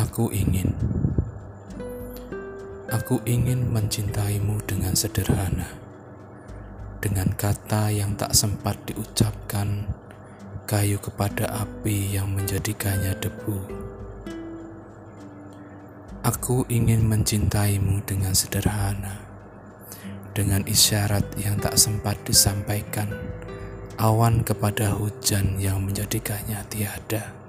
Aku ingin, aku ingin mencintaimu dengan sederhana, dengan kata yang tak sempat diucapkan, kayu kepada api yang menjadikannya debu. Aku ingin mencintaimu dengan sederhana, dengan isyarat yang tak sempat disampaikan, awan kepada hujan yang menjadikannya tiada.